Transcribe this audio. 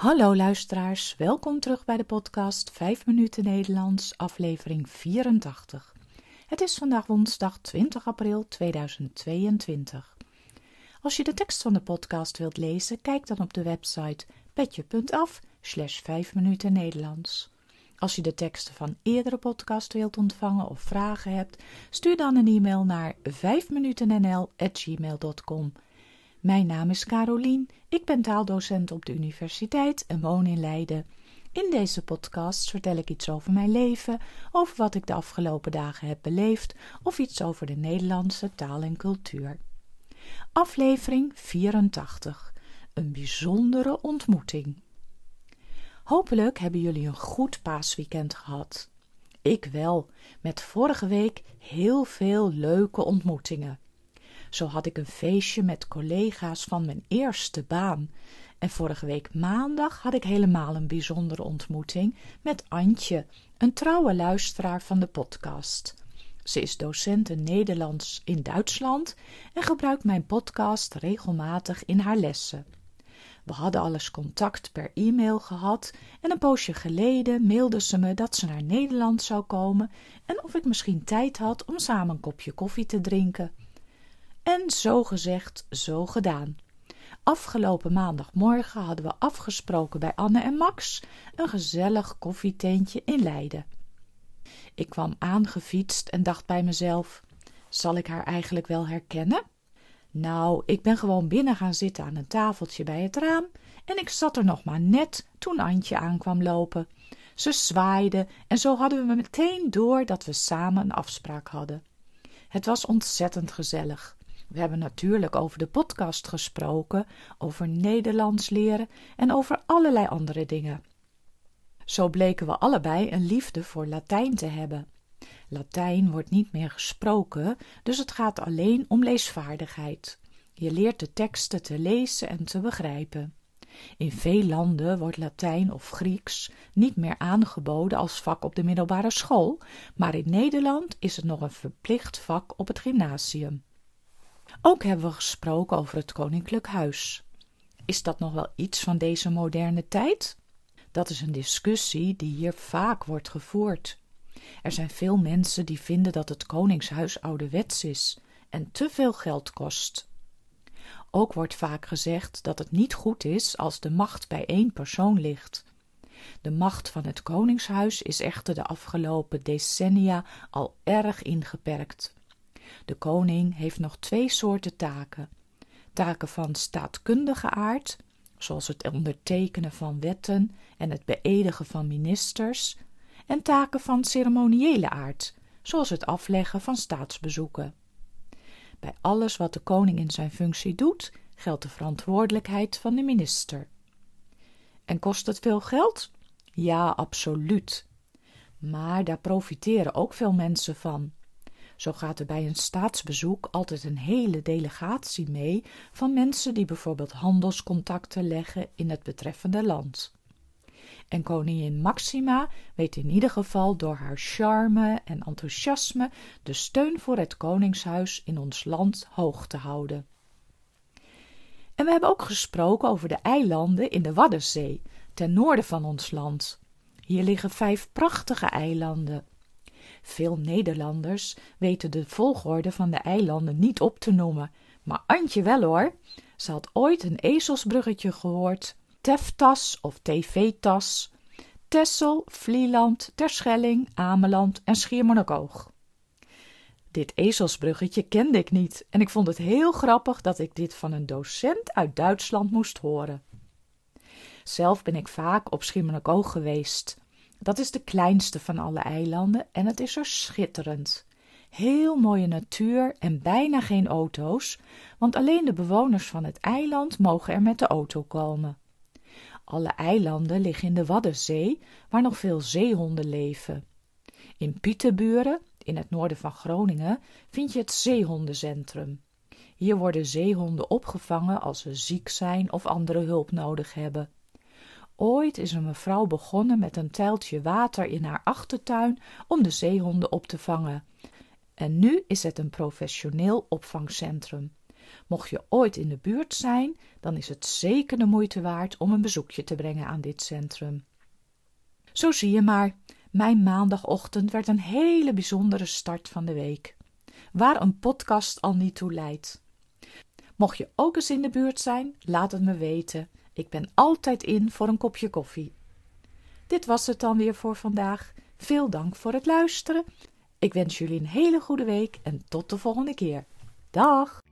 Hallo luisteraars, welkom terug bij de podcast 5 minuten Nederlands, aflevering 84. Het is vandaag woensdag 20 april 2022. Als je de tekst van de podcast wilt lezen, kijk dan op de website petje.af slash 5 minuten Nederlands. Als je de teksten van eerdere podcast wilt ontvangen of vragen hebt, stuur dan een e-mail naar 5minutennl.gmail.com. Mijn naam is Carolien, ik ben taaldocent op de universiteit en woon in Leiden. In deze podcast vertel ik iets over mijn leven, over wat ik de afgelopen dagen heb beleefd of iets over de Nederlandse taal en cultuur. Aflevering 84. Een bijzondere ontmoeting. Hopelijk hebben jullie een goed paasweekend gehad. Ik wel, met vorige week heel veel leuke ontmoetingen. Zo had ik een feestje met collega's van mijn eerste baan. En vorige week maandag had ik helemaal een bijzondere ontmoeting met Antje, een trouwe luisteraar van de podcast. Ze is docent Nederlands in Duitsland en gebruikt mijn podcast regelmatig in haar lessen. We hadden alles contact per e-mail gehad en een poosje geleden mailde ze me dat ze naar Nederland zou komen en of ik misschien tijd had om samen een kopje koffie te drinken. En zo gezegd, zo gedaan. Afgelopen maandagmorgen hadden we afgesproken bij Anne en Max een gezellig koffietentje in Leiden. Ik kwam aangefietst en dacht bij mezelf: zal ik haar eigenlijk wel herkennen? Nou, ik ben gewoon binnen gaan zitten aan een tafeltje bij het raam en ik zat er nog maar net toen Antje aankwam lopen. Ze zwaaide en zo hadden we meteen door dat we samen een afspraak hadden. Het was ontzettend gezellig. We hebben natuurlijk over de podcast gesproken, over Nederlands leren en over allerlei andere dingen. Zo bleken we allebei een liefde voor Latijn te hebben. Latijn wordt niet meer gesproken, dus het gaat alleen om leesvaardigheid. Je leert de teksten te lezen en te begrijpen. In veel landen wordt Latijn of Grieks niet meer aangeboden als vak op de middelbare school, maar in Nederland is het nog een verplicht vak op het gymnasium. Ook hebben we gesproken over het koninklijk huis. Is dat nog wel iets van deze moderne tijd? Dat is een discussie die hier vaak wordt gevoerd. Er zijn veel mensen die vinden dat het koningshuis ouderwets is en te veel geld kost. Ook wordt vaak gezegd dat het niet goed is als de macht bij één persoon ligt. De macht van het koningshuis is echter de afgelopen decennia al erg ingeperkt. De koning heeft nog twee soorten taken: taken van staatkundige aard, zoals het ondertekenen van wetten en het beëdigen van ministers, en taken van ceremoniële aard, zoals het afleggen van staatsbezoeken. Bij alles wat de koning in zijn functie doet, geldt de verantwoordelijkheid van de minister. En kost het veel geld? Ja, absoluut. Maar daar profiteren ook veel mensen van. Zo gaat er bij een staatsbezoek altijd een hele delegatie mee van mensen die bijvoorbeeld handelscontacten leggen in het betreffende land. En koningin Maxima weet in ieder geval door haar charme en enthousiasme de steun voor het koningshuis in ons land hoog te houden. En we hebben ook gesproken over de eilanden in de Waddenzee, ten noorden van ons land. Hier liggen vijf prachtige eilanden. Veel Nederlanders weten de volgorde van de eilanden niet op te noemen, maar Antje wel hoor. Ze had ooit een ezelsbruggetje gehoord, Teftas of TV-tas, Tessel, Vlieland, Terschelling, Ameland en Schiermonnikoog. Dit ezelsbruggetje kende ik niet en ik vond het heel grappig dat ik dit van een docent uit Duitsland moest horen. Zelf ben ik vaak op Schiermonnikoog geweest. Dat is de kleinste van alle eilanden en het is er schitterend. Heel mooie natuur en bijna geen auto's, want alleen de bewoners van het eiland mogen er met de auto komen. Alle eilanden liggen in de Waddenzee, waar nog veel zeehonden leven. In Pieterburen, in het noorden van Groningen, vind je het zeehondencentrum. Hier worden zeehonden opgevangen als ze ziek zijn of andere hulp nodig hebben. Ooit is een mevrouw begonnen met een tuiltje water in haar achtertuin om de zeehonden op te vangen. En nu is het een professioneel opvangcentrum. Mocht je ooit in de buurt zijn, dan is het zeker de moeite waard om een bezoekje te brengen aan dit centrum. Zo zie je maar, mijn maandagochtend werd een hele bijzondere start van de week, waar een podcast al niet toe leidt. Mocht je ook eens in de buurt zijn, laat het me weten. Ik ben altijd in voor een kopje koffie. Dit was het dan weer voor vandaag. Veel dank voor het luisteren. Ik wens jullie een hele goede week en tot de volgende keer. Dag!